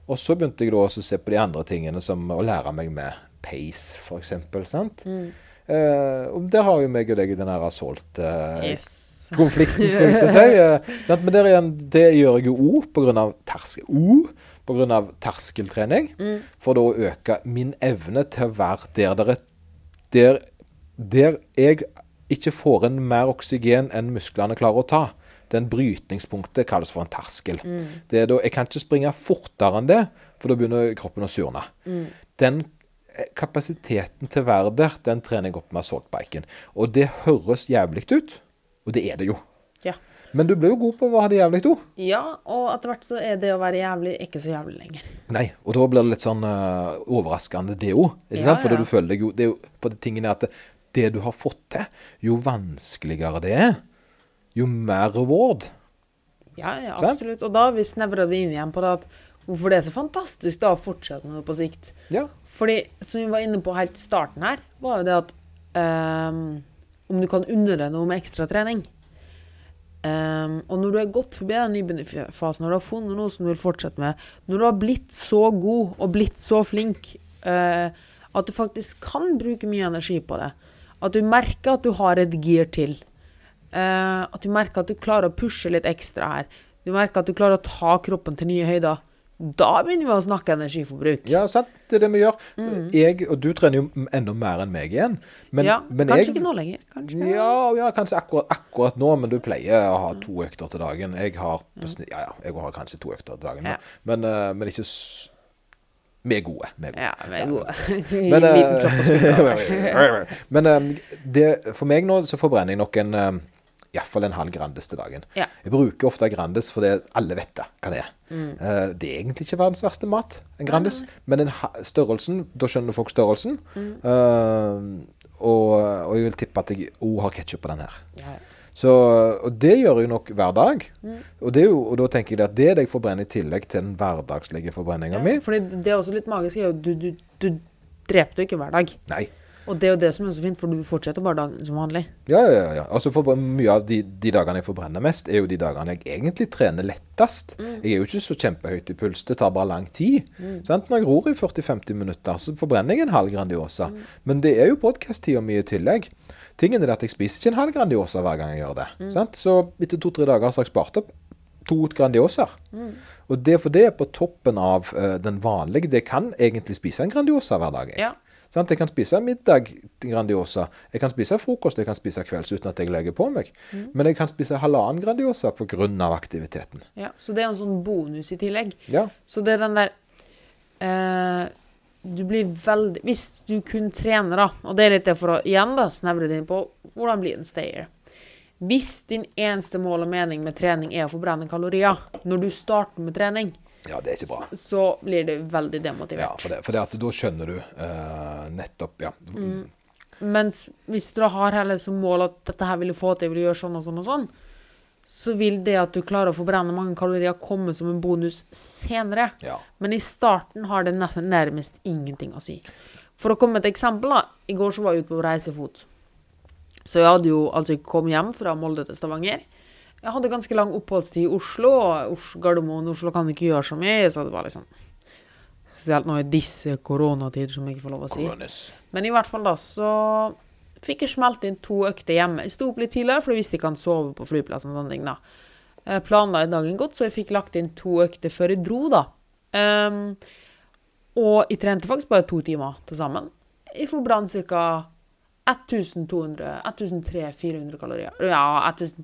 Og så begynte jeg da også å se på de andre tingene, som å lære meg med pace, f.eks. Sant? Eh, og der har jo meg og deg den her assault-konflikten, Yes. skal jeg ikke [LAUGHS] si. eh, sant? Men der igjen, det gjør jeg jo òg pga. terskel. O, av terskeltrening. For da å øke min evne til å være der der, er- der, der jeg ikke får inn mer oksygen enn musklene klarer å ta. Den brytningspunktet kalles for en terskel. Det er da, jeg kan ikke springe fortere enn det, for da begynner kroppen å surne. Den eh, kapasiteten til å være der, den trener jeg opp med saltbiken. Og det høres jævlig ut, og det er det jo. ja. Men du ble jo god på å ha det jævlig òg. Ja, og etter hvert så er det å være jævlig ikke så jævlig lenger. Nei, og da blir det litt sånn uh, overraskende, det òg. Ja, For ja. du føler deg jo det er jo, For tingen er at det, det du har fått til, jo vanskeligere det er, jo mer reward. Ja, ja, absolutt. Og da har vi snevra det inn igjen på det at hvorfor det er så fantastisk da å fortsette med det på sikt. Ja. Fordi, som vi var inne på helt i starten her, var jo det at um, om du kan unne deg noe med ekstra trening. um, og når du har gått forbi den nybegynnerfasen, når du har funnet noe som du vil fortsette med, når du har blitt så god og blitt så flink uh, at du faktisk kan bruke mye energi på det, at du merker at du har et gir til, eh, at du merker at du klarer å pushe litt ekstra her, du merker at du klarer å ta kroppen til nye høyder, da begynner vi å snakke energiforbruk. Ja, sant. Det er det vi gjør. Jeg, og du trener jo enda mer enn meg igjen. Men, Mm. ja, men kanskje jeg, ikke nå lenger. Kanskje. Ja, ja, kanskje akkurat, akkurat nå, men du pleier å ha to økter til dagen. Jeg har ja, ja, jeg har kanskje to økter til dagen, nå. Men, eh, men ikke Vi er gode. Vi er gode. Ja, vi er gode. [LAUGHS] Men, eh, [LAUGHS] men eh, det, for meg nå så forbrenner jeg nok en uh, Iallfall en halv Grandis til dagen. Ja. Jeg bruker ofte Grandis fordi alle vet det, hva det er. Mm. Eh, det er egentlig ikke verdens verste mat, en Grandis. Men en ha- størrelsen, da skjønner folk størrelsen. Mm. Uh, og, og jeg vil tippe at jeg òg har ketsjup på den her. Ja. Så, og det gjør jeg nok hver dag. Mm. Og, det jo, og da tenker jeg at det er det jeg forbrenner i tillegg til den hverdagslige forbrenninga mi. Fordi det er også litt magisk. Du, du, du dreper jo ikke hver dag. Nei. Og det er jo det som er så fint, for du fortsetter bare dagen som vanlig. Ja, ja, ja. Altså for Mye av de, de dagene jeg forbrenner mest, er jo de dagene jeg egentlig trener lettest. Mm. Jeg er jo ikke så kjempehøyt i puls. Det tar bare lang tid. Sant? Når jeg ror i 40-50 minutter, så forbrenner jeg en halv Grandiosa. Mm. Men det er jo podkast-tida mi i tillegg. Tingen er at jeg spiser ikke en halv Grandiosa hver gang jeg gjør det. Mm. Sant? Så etter to-tre dager så har jeg spart opp to Grandiosaer. Mm. Og det for det er på toppen av uh, den vanlige. Det kan egentlig spise en Grandiosa hver dag. jeg. Ja. Sant? Jeg kan spise middag Grandiosa, jeg kan spise frokost, jeg kan spise kvelds uten at jeg legger på meg. Mm. Men jeg kan spise halvannen Grandiosa pga. aktiviteten. ja. Så det er en sånn bonus i tillegg. Ja. Så det er den der eh, Du blir veldig Hvis du kun trener, da, og det er litt det for å igjen da, snevre det inn på hvordan blir en stayer. Hvis din eneste mål og mening med trening er å forbrenne kalorier når du starter med trening, ja, det er ikke bra. så blir det veldig Ja, for det, for det at da skjønner du eh, nettopp Ja. Mm. Mens hvis du da har heller som mål at dette her vil du få til, jeg vil gjøre sånn og sånn og sånn, så vil det at du klarer å forbrenne mange kalorier komme som en bonus senere. ja. Men i starten har det nærmest ingenting å si. For å komme med et eksempel, da. I går så var jeg ute på reisefot. Så jeg hadde jo altså kommet kom hjem fra Molde til Stavanger. Jeg hadde ganske lang oppholdstid i Oslo, og Gardermoen Oslo kan ikke gjøre så mye, så det var liksom Spesielt nå i disse koronatider, som jeg ikke får lov å si. Koronis. Men i hvert fall da, så fikk jeg smelt inn to økter hjemme. Jeg sto opp litt tidligere, for jeg visste ikke han sove på flyplassen og sånne ting, da. Jeg planla i dagen godt, så jeg fikk lagt inn to økter før jeg dro, da. Um, og jeg trente faktisk bare to timer til sammen. Jeg forbrant ca. 1200-1300-400 kalorier. Ja, 1000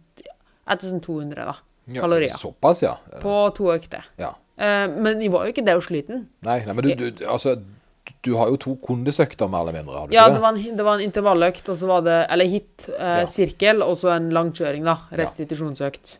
1200 da, Ja, kalorier. Såpass, ja. På to økter. ja. Eh, men jeg var jo ikke det og sliten. Nei, nei, men du, du, altså, du- har jo to kondisøkter, mer eller mindre. har du Ja, ikke det var en, det var en intervalløkt, og så var det Eller hit, eh, Ja. sirkel, og så en langkjøring, da. Restitusjonsøkt.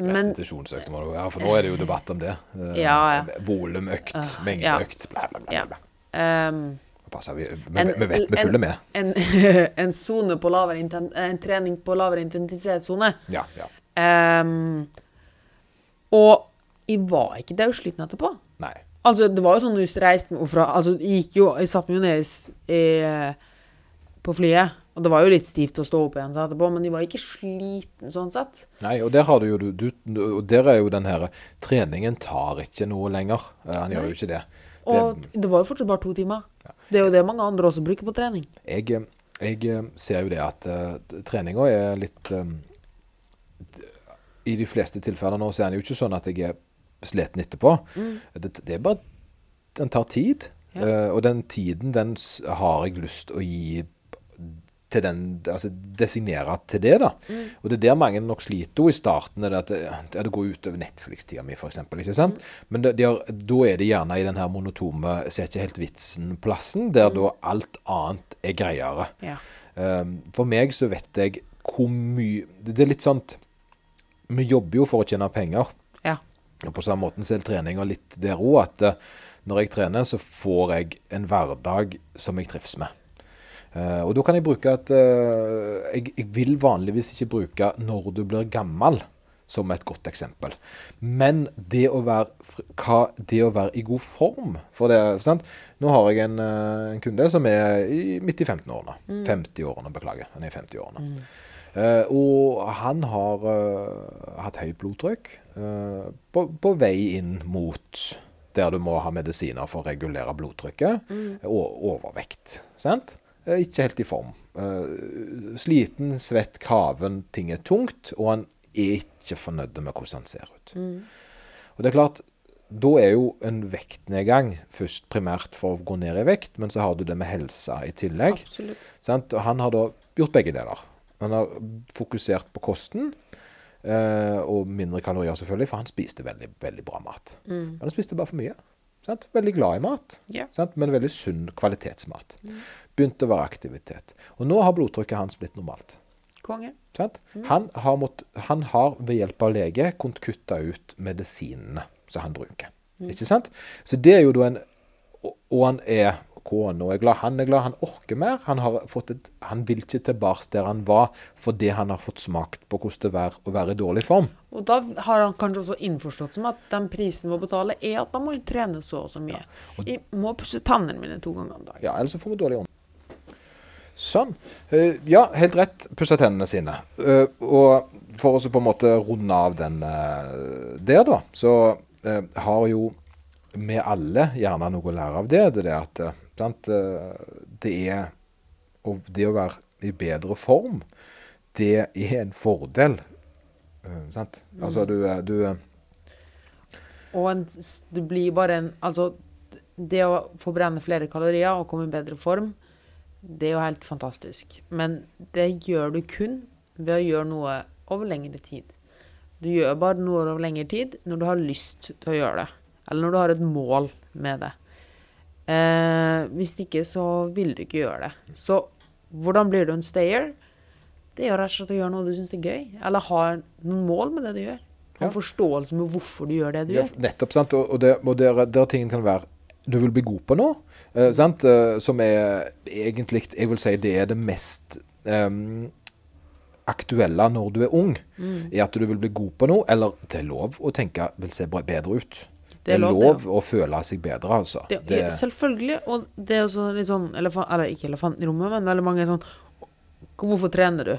Men Restitusjonsøkt må det være, for nå er det jo debatt om det. Eh, Ja, ja. Volumøkt, ja. mengdeøkt, bla, bla, bla. Ja. bla. ehm, Passer, vi, vi, En- vi vet vi følger med. en [LAUGHS] en på inten, En trening på lavere intensitetssone. Ja, ja. Um, og jeg var ikke daudsliten etterpå. Nei. Altså, det var jo sånn hvis jeg reiste meg fra Altså, jeg gikk jo Jeg satte meg jo ned i, på flyet, og det var jo litt stivt å stå opp igjen etterpå, men jeg var ikke sliten sånn sett. Nei, og der har du jo du, du, der er jo den her Treningen tar ikke noe lenger. Eh, Han gjør jo ikke det. Og det, var jo fortsatt bare to timer. Det er jo det mange andre også bruker på trening. Jeg, jeg eh, ser jo det at uh, treninga er litt um, I de fleste tilfeller nå så er det jo ikke sånn at jeg er sliten etterpå. Det, det er bare Den tar tid. Ja. Uh, og den tiden, den har jeg lyst å gi til den Altså designere til det, da. Og det er der mange nok sliter i starten. er Det, at det, det går utover Netflix-tida mi, f.eks. Sant? Men det, de har, da er det gjerne i den her monotome ser ikke helt vitsen-plassen, der da alt annet er greiere. Ja. Um, for meg så vet jeg hvor mye Det det er litt sånn Vi jobber jo for å tjene penger. Ja. Og på samme måten så er treninga litt der òg, at eh, når jeg trener, så får jeg en hverdag som jeg trives med. Eh, og da kan jeg bruke at uh, jeg, jeg vil vanligvis ikke bruke 'når du blir gammel' som et godt eksempel. Men det å være, hva, det å være i god form for det, sant? Nå har jeg en, uh, en kunde som er i, midt i 15-årene. 50-årene, beklager. Han er i 50-årene. Eh, og han har hatt høyt blodtrykk på, på vei inn mot der du må ha medisiner for å regulere blodtrykket, og overvekt. Sant? Eh, ikke helt i form. Eh, sliten, svett, kaven, ting er tungt, og han er ikke fornøyd med hvordan han ser ut. Og det er klart, da er jo en vektnedgang først primært for å gå ned i vekt, men så har du det med helsa i tillegg. Sant? Og han har da gjort begge deler. Han har fokusert på kosten, eh, og mindre kalorier selvfølgelig, for han spiste veldig, veldig bra mat. Men han spiste bare for mye. Sant? Veldig glad i mat, yeah. sant? men veldig sunn kvalitetsmat. Begynte å være aktivitet. Og nå har blodtrykket hans blitt normalt. Konge. Sant? Han, har mått, han har ved hjelp av lege kunnet kutte ut medisinene som han bruker. Ikke sant? Så det er jo da en Og, og han er kona er glad, han er glad, han orker mer. Han, har fått et, han vil ikke tilbake der han var fordi han har fått smakt på hvordan det er å være i dårlig form. Og da har han kanskje også innforstått som at den prisen må betale, er at da må jeg trene så og så mye. Jeg må pusse tennene mine to ganger om dagen. Ja, ellers får vi dårlig ånd. Sånn. Eh, ja, helt rett. Pusse tennene sine. Eh, og for å på en måte runde av den eh, der, da, så har jo vi alle gjerne noe å lære av det. Det er at sant, det er det å være i bedre form, det er en fordel. Sant? Altså, du, eh, du eh, Og en, det blir bare en Altså, det å forbrenne flere kalorier og komme i bedre form, det er jo helt fantastisk. Men det gjør du kun ved å gjøre noe over lengre tid. Du gjør bare noe over lengre tid når du har lyst til å gjøre det. Eller når du har et mål med det. Eh, hvis ikke, så vil du ikke gjøre det. Så hvordan blir du en stayer? Det er jo rett og slett å gjøre noe du syns er gøy. Eller ha noen mål med det du gjør. Ha Ja. forståelse med hvorfor du gjør det du Ja, gjør. nettopp, sant. Og, og, det, og der, der tingen kan være du vil bli god på noe, eh, sant? Eh, som er egentlig Jeg vil si det er det mest um, aktuelle når du er ung. Mm. Er at du vil bli god på noe, eller det er lov å tenke vil se bedre ut. Det er lov, lov, det, å føle seg bedre, altså. Det, Det, ja, selvfølgelig. Og det er også litt sånn elefant, Eller ikke elefanten i rommet, men veldig mange er sånn Hvorfor trener du?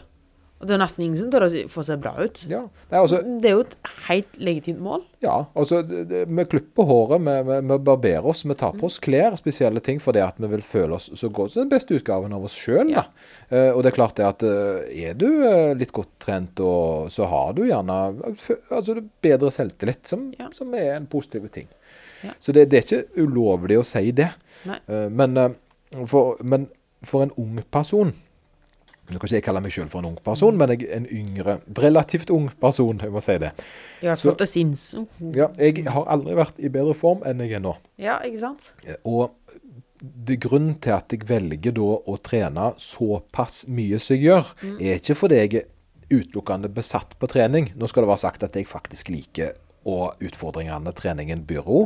Og det er nesten ingen som tør å 'få seg bra ut'. ja, Nei, altså, Det er jo et helt legitimt mål. ja, altså vi klipper håret, vi, vi, vi barberer oss, vi tar på oss klær, spesielle ting, fordi at vi vil føle oss så godt. som den beste utgaven av oss sjøl, Ja. Eh, og det er klart det at eh, er du eh, litt godt trent, og så har du gjerne altså, bedre selvtillit, som, Ja. som er en positiv ting. Ja. Så det, det er ikke ulovlig å si det. Men, for, men for en ung person Nå kan ikke jeg kalle meg sjøl for en ung person, men jeg er en yngre, relativt ung person, jeg må si det. Så-. Ja, jeg har aldri vært i bedre form enn jeg er nå. Ja, ikke sant? Og det grunnen til at jeg velger da å trene såpass mye som jeg gjør, er ikke fordi jeg er utelukkende besatt på trening. Nå skal det være sagt at jeg faktisk liker og utfordringene treningen byr på.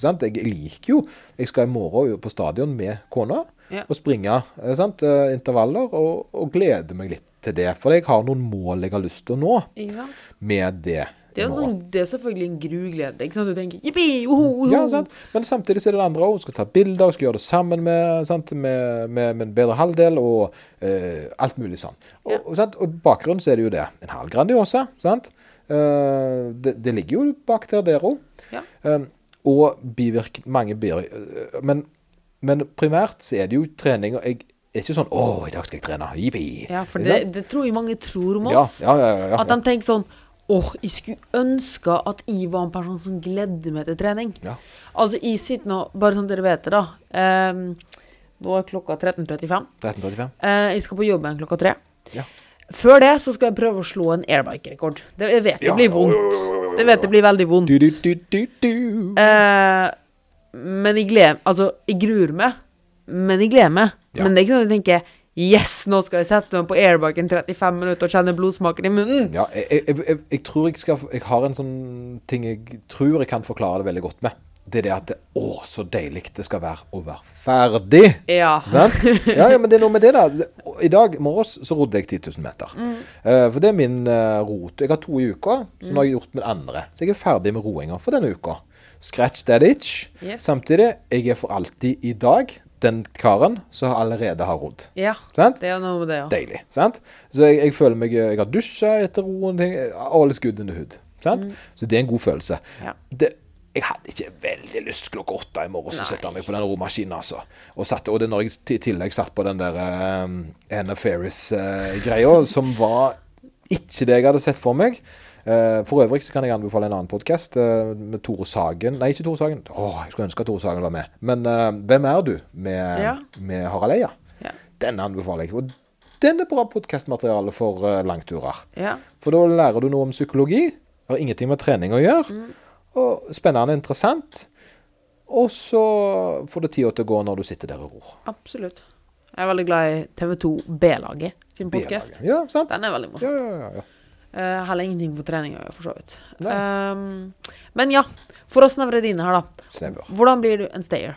Sant? Jeg liker jo Jeg skal i morgen på stadion med kona Ja. og springe eh, sant? eh, intervaller, og, og gleder meg litt til det. For jeg har noen mål jeg har lyst til å nå ja. med det. Det er, morgen. sånn, det er selvfølgelig en gruglede. Ikke sant? Du tenker jippi, joho, joho. Ja, sant? Men samtidig er det det andre òg. Skal ta bilder, skal gjøre det sammen med, sant? med, med, med en bedre halvdel og eh, alt mulig sånn. Og, Ja. og, og bakgrunnen så er det jo det. En halv Grandiosa. sant? Eh, det, det ligger jo bak der, der òg. Ja. og bivirk, mange bivirk... men, men primært så er det jo trening. og jeg er ikke sånn 'Å, i dag skal jeg trene. Jippi.' Ja, for det, det tror jeg mange tror om oss. ja, ja, ja, ja. At de tenker sånn Åh, jeg skulle ønske at jeg var en person som gledde meg til trening. Ja. Altså, jeg sitter nå Bare sånn dere vet det, da. Ehm, nå er klokka 13.35. 1335. Eh, jeg skal på jobb igjen klokka tre. Før det så skal jeg prøve å slå en airbike-rekord. Det- Jeg vet det blir vondt. Det vet det blir veldig vondt. Eh, men jeg gleder Altså, jeg gruer meg, men jeg gleder meg. Men det er ikke sånn at jeg tenker Yes, nå skal jeg sette meg på airbiken 35 minutter og kjenne blodsmaken i munnen. Ja, jeg, jeg, jeg, jeg tror jeg skal Jeg har en sånn ting jeg tror jeg kan forklare det veldig godt med. Det er det at det, Å, så deilig det skal være å være ferdig! Ja. Sant? [LAUGHS] Ja, ja, men det er noe med det, da. I dag morges så rodde jeg 10 000 meter. Eh, for det er min uh, rot. Jeg har to i uka, så nå har jeg gjort min andre. Så jeg er ferdig med roinga for denne uka. Scratch that itch. Yes. Samtidig, jeg er for alltid i dag den karen som allerede har rodd. ja. Sant? Det er noe med det, ja. Deilig. sant? Så jeg, jeg føler meg Jeg har dusja etter roen. All is good in the hood. Sant? Så det er en god følelse. Ja. Det, jeg hadde ikke veldig lyst klokka åtte i morgen å sette meg på den romaskinen. altså. Og, satt, og det når jeg i tillegg satt på den der uh, Anna Ferris-greia, uh, som var ikke det jeg hadde sett for meg. Uh, for øvrig så kan jeg anbefale en annen podkast uh, med Tore Sagen. Nei, ikke Tore Sagen. Åh, jeg skulle ønske at Tore Sagen var med. Men Hvem er du? med, Ja. med Harald Eia. Ja. Den anbefaler jeg. Og den er bra podkastmateriale for langturer. Ja. For da lærer du noe om psykologi. Har ingenting med trening å gjøre. Og spennende interessant. Og så får det tida til å gå når du sitter der og ror. Absolutt. Jeg er veldig glad i TV2 B-laget sin podkast. Ja, sant? Den er veldig morsom. ja, ja, ja. Uh, heller ingenting for trening å gjøre, for så vidt. Um, men ja, for å snevre det inn her, da. Snever. Hvordan blir du en stayer?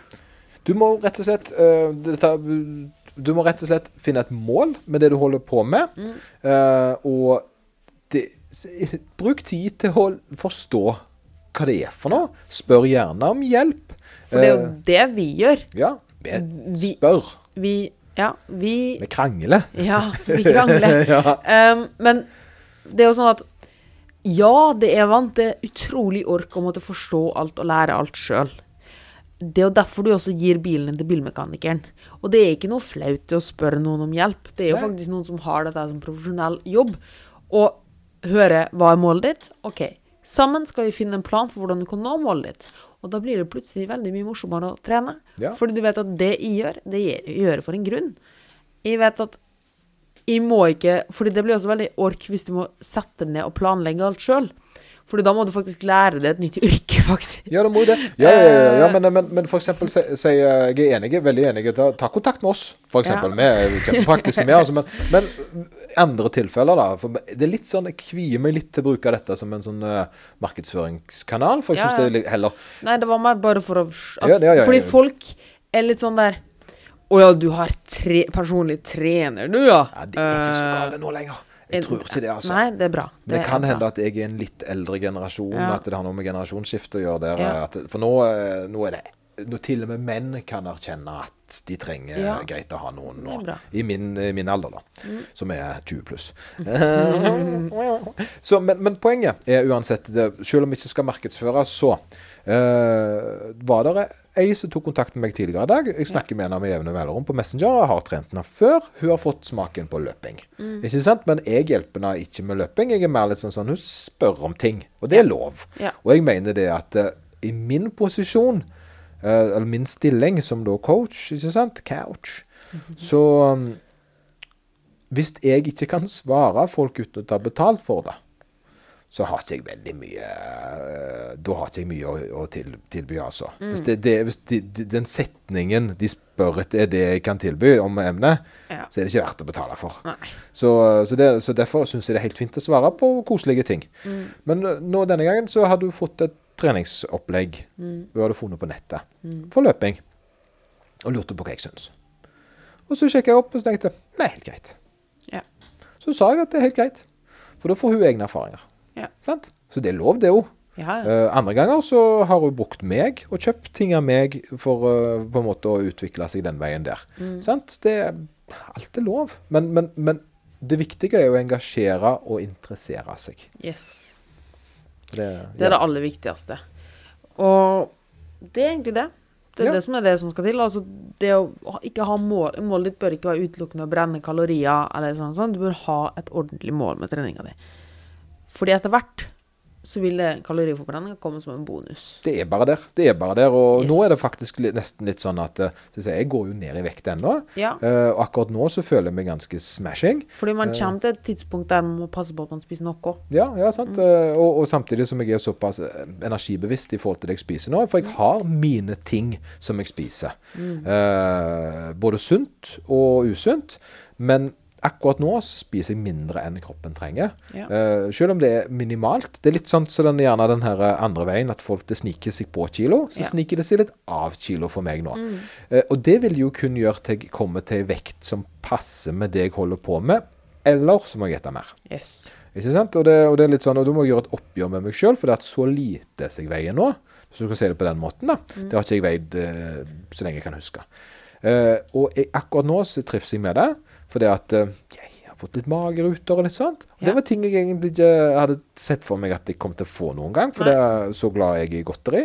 Du må rett og slett uh, dette, Du må rett og slett finne et mål med det du holder på med. Eh, og det, bruk tid til å forstå hva det er for noe. Spør gjerne om hjelp. For det er jo Eh, det vi gjør. ja, vi spør. Vi Ja, vi Vi krangler. Ja, vi krangler. [LAUGHS] Ja. um, men det er jo sånn at Ja, det er vant til utrolig ork å måtte forstå alt og lære alt sjøl. Det er jo derfor du også gir bilen din til bilmekanikeren. Og det er ikke noe flaut i å spørre noen om hjelp. Det er jo Nei. faktisk noen som har dette som profesjonell jobb. Og høre hva er målet ditt? OK, sammen skal vi finne en plan for hvordan du kan nå målet ditt. Og da blir det plutselig veldig mye morsommere å trene. Ja. Fordi du vet at det jeg gjør, det gjør gjør jeg for en grunn. Jeg vet at jeg må ikke Fordi det blir også veldig ork hvis du må sette ned og planlegge alt sjøl. Fordi da må du faktisk lære deg et nytt yrke, faktisk. Ja, det må jo det. Ja, ja, ja, ja men, men, men for eksempel, eh, jeg er enig, veldig enig. Ta, ta kontakt med oss, for eksempel. Vi er kjempepraktiske med, altså, men, men andre tilfeller, da. For det er litt sånn, Jeg kvier meg litt til å bruke dette som en sånn uh, markedsføringskanal. For jeg syns det er litt heller Nei, det var meg bare for å at, Fordi folk er litt sånn der Å ja, du har tre, personlig trener, du, ja. ja, Det er ikke så Eh, galt nå lenger. Jeg tror ikke det, altså. Nei, det er bra. Det er kan hende at jeg er en litt eldre generasjon, Ja. at det har noe med generasjonsskifte å gjøre der. Ja. At, for nå, eh, nå er det Når til og med menn kan erkjenne at de trenger Ja. greit å ha noen nå. Mm. I min, i min alder, da. Som er 20 pluss. [LAUGHS] så, men, men poenget er uansett, det, selv om vi ikke skal markedsføre, så uh, var det ei som tok kontakt med meg tidligere i dag. Jeg snakker med henne med jevne mellomrom på Messenger. Jeg har trent henne før. Hun har fått smaken på løping. Mm. Ikke sant? Men jeg hjelper henne ikke med løping. Jeg er mer litt sånn sånn Hun spør om ting, og det er lov. Ja. Og jeg mener det at uh, i min posisjon, uh, eller min stilling som da coach, ikke sant, couch, Mhm. så um, Hvis jeg ikke kan svare folk uten å ta betalt for det, så har ikke jeg veldig mye eh, Da har ikke jeg mye å, å til, tilby, altså. Mm. Hvis, det, det, hvis de, de, den setningen de spør etter, er det jeg kan tilby om emnet, Ja. så er det ikke verdt å betale for. Så, så, det, så derfor syns jeg det er helt fint å svare på koselige ting. Mm. Men uh, nå denne gangen så har du fått et treningsopplegg Mm. du hadde funnet på nettet for løping, og lurte på hva jeg syns. Og så sjekka jeg opp og så tenkte nei, helt greit. Ja. Så sa jeg at det er helt greit, for da får hun egne erfaringer. Ja. Så det er lov, det òg. Ja, ja. Uh, andre ganger så har hun brukt meg og kjøpt ting av meg for uh, på en måte å utvikle seg den veien der. Mm. Sant? Det alt er lov. Men, men, men det viktige er å engasjere og interessere seg. Yes. Det, Det er det aller viktigste. Og det er egentlig det. Det er Ja. det som er det som skal til. Altså, det å ikke ha mål Målet ditt bør ikke være utelukkende å brenne kalorier, eller sånn, sånn. Du bør ha et ordentlig mål med treninga di. Fordi etter hvert så vil kaloriforbrenninga komme som en bonus. Det er bare der. Det er bare der. Og Yes. nå er det faktisk nesten litt sånn at eh, skal jeg, går jo ned i vekt ennå. Ja. Eh, og akkurat nå så føler jeg meg ganske smashing. Fordi man kommer til et tidspunkt der man må passe på at man spiser noe. Ja, ja sant. Mm. og, og samtidig som jeg er såpass eh, energibevisst i forhold til det jeg spiser nå. For jeg har mine ting som jeg spiser. Eh, både sunt og usunt. Men akkurat nå så spiser jeg mindre enn kroppen trenger. Ja. Uh, selv om det er minimalt. Det er litt sånn så den, gjerne den her eh, andre veien, at folk det sniker seg på kilo. Så Ja. sniker det seg litt av kilo for meg nå. Eh, og det vil jo kun gjøre til jeg kommer til en vekt som passer med det jeg holder på med. Eller så må jeg spise mer. Yes. Ikke sant? Og det, og det er litt sånn, og da må jeg gjøre et oppgjør med meg sjøl, for det er så lite som jeg veier nå. Hvis du kan si det på den måten. da. Det har ikke jeg veid uh, så lenge jeg kan huske. Uh, og jeg, akkurat nå så trives jeg med det, fordi at eh, jeg har fått litt mageruter og litt sånt. Og Ja. Det var ting jeg egentlig ikke hadde sett for meg at jeg kom til å få noen gang, for Nei. det er så glad jeg er i godteri.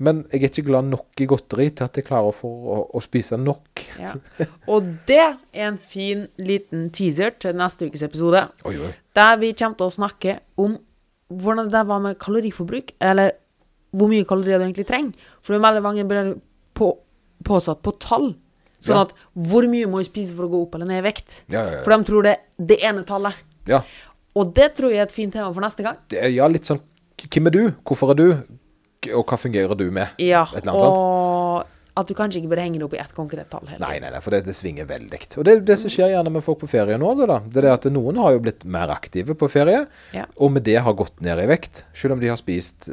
Men jeg er ikke glad nok i godteri til at jeg klarer for å, å spise nok. Ja. [LAUGHS] Og det er en fin liten teaser til neste ukes episode, Oi, oi. der vi kommer til å snakke om hvordan det var med kaloriforbruk, eller hvor mye kalorier du egentlig trenger. For det er veldig mange blir på, påsatt på tall. Sånn at hvor mye må jeg spise for å gå opp eller ned i vekt? For de tror det er det ene tallet. ja. Og det tror jeg er et fint tema for neste gang. Det ja, litt sånn Hvem er du? Hvorfor er du? Og hva fungerer du med? Ja, Et eller annet sånt. og at du kanskje ikke bør henge det opp i ett konkret tall. Heller. Nei, nei, nei, for det, det svinger veldig. Og det det som skjer gjerne med folk på ferie nå. Det, da. det er at noen har jo blitt mer aktive på ferie, Ja. og med det har gått ned i vekt. Selv om de har spist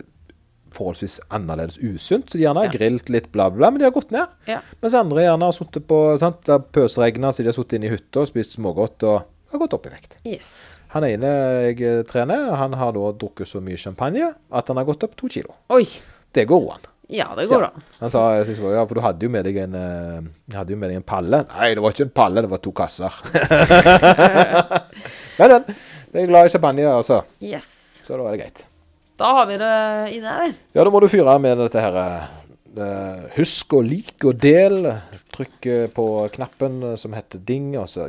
forholdsvis annerledes usunt. Så de gjerne har Ja. grilt litt, bla, bla, men de har gått ned. Ja. Mens andre gjerne har sittet på sant, Det har pøsregna, så de har sittet inne i hytta og spist smågodt og har gått opp i vekt. Yes. Han ene jeg eh, trener, han har da drukket så mye champagne at han har gått opp to kilo. Oi. Det går an. Ja, det går Ja. an. Han sa ja, for du hadde jo med deg en eh, hadde jo med deg en palle. Nei, det var ikke en palle, det var to kasser. [LAUGHS] [LAUGHS] Men den. Jeg er glad i champagne, altså. Yes. Så da er det greit. Da har vi det inne her. Ja, da må du fyre med dette her eh, Husk å like og del. Trykk eh, på knappen som heter ding, og så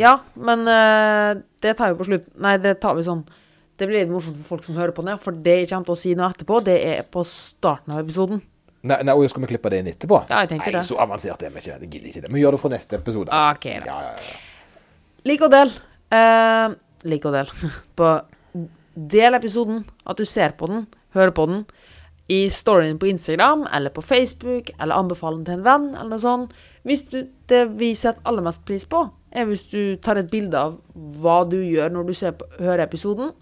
Ja, men eh, det tar vi på slutt. Nei, det tar vi sånn. Det blir litt morsomt for folk som hører på det, for det jeg kommer til å si noe etterpå, det er på starten av episoden. Nei, nei, og skal vi klippe det inn etterpå? Ja, jeg tenker nei, det. så avansert er vi ikke. Jeg gidder ikke det. Vi gjør det for neste episode. Ok, Ja, da. ja, ja. Lik og del. Eh, lik og del. [LAUGHS] På del episoden, at du ser på den, hører på den, i storyen på Instagram eller på Facebook, eller anbefale den til en venn, eller noe sånt. Hvis du, det vi setter aller mest pris på, er hvis du tar et bilde av hva du gjør når du ser på, hører episoden.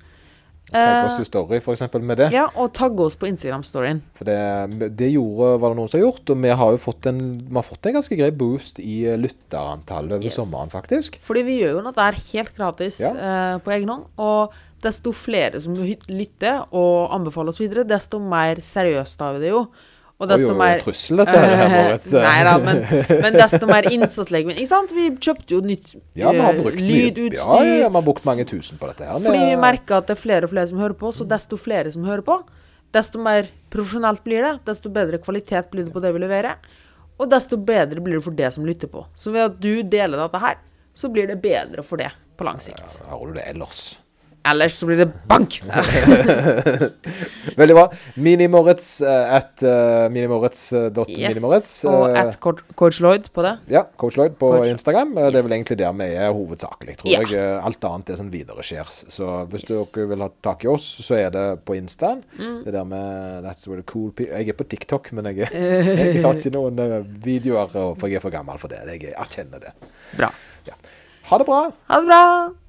Tagg oss Eh, i story, eksempel, med det. ja, og tagg oss på Instagram-storyen. For det, det gjorde, var det noen som har gjort, og vi har jo fått en, har fått en ganske grei boost i lytterantallet over Yes. sommeren, faktisk. Fordi vi gjør jo noe der helt gratis Ja. eh, på egen hånd. Og desto flere som lytter og anbefaler oss videre, desto mer seriøst tar vi det jo. Og desto oi, mer trussel dette her, [LAUGHS] Moritz. Nei da, men, men desto mer innsats legger vi. Ikke sant? Vi kjøpte jo nytt Ja, vi har eh, brukt lydutstyr. Mye, ja, ja, vi har brukt mange tusen på dette her. Fordi Vi- merker at det er flere og flere som hører på, så desto flere som hører på, desto mer profesjonelt blir det, desto bedre kvalitet blir det på det vi leverer, og desto bedre blir det for det som lytter på. Så ved at du deler dette her, så blir det bedre for det på lang sikt. Ja, har du det ellers? Ellers så blir det bank! [LAUGHS] [LAUGHS] Veldig bra. Minimoritz uh, at uh, minimoritz.minimoritz. Og at coach, Lloyd på det. Ja, Coach Lloyd på Coach- Instagram. Eh, Det er vel egentlig der vi er hovedsakelig, tror Ja. jeg. Eh, Alt annet er sånn skjer. Så hvis dere vil ha tak i oss, så er det på Instaen. Mm. Det er der med That's where the cool people Jeg er på TikTok, men jeg, [LAUGHS] jeg har ikke noen eh, videoer, for jeg er for gammel for det. Jeg erkjenner det. Bra. Ha det bra! Ha det bra!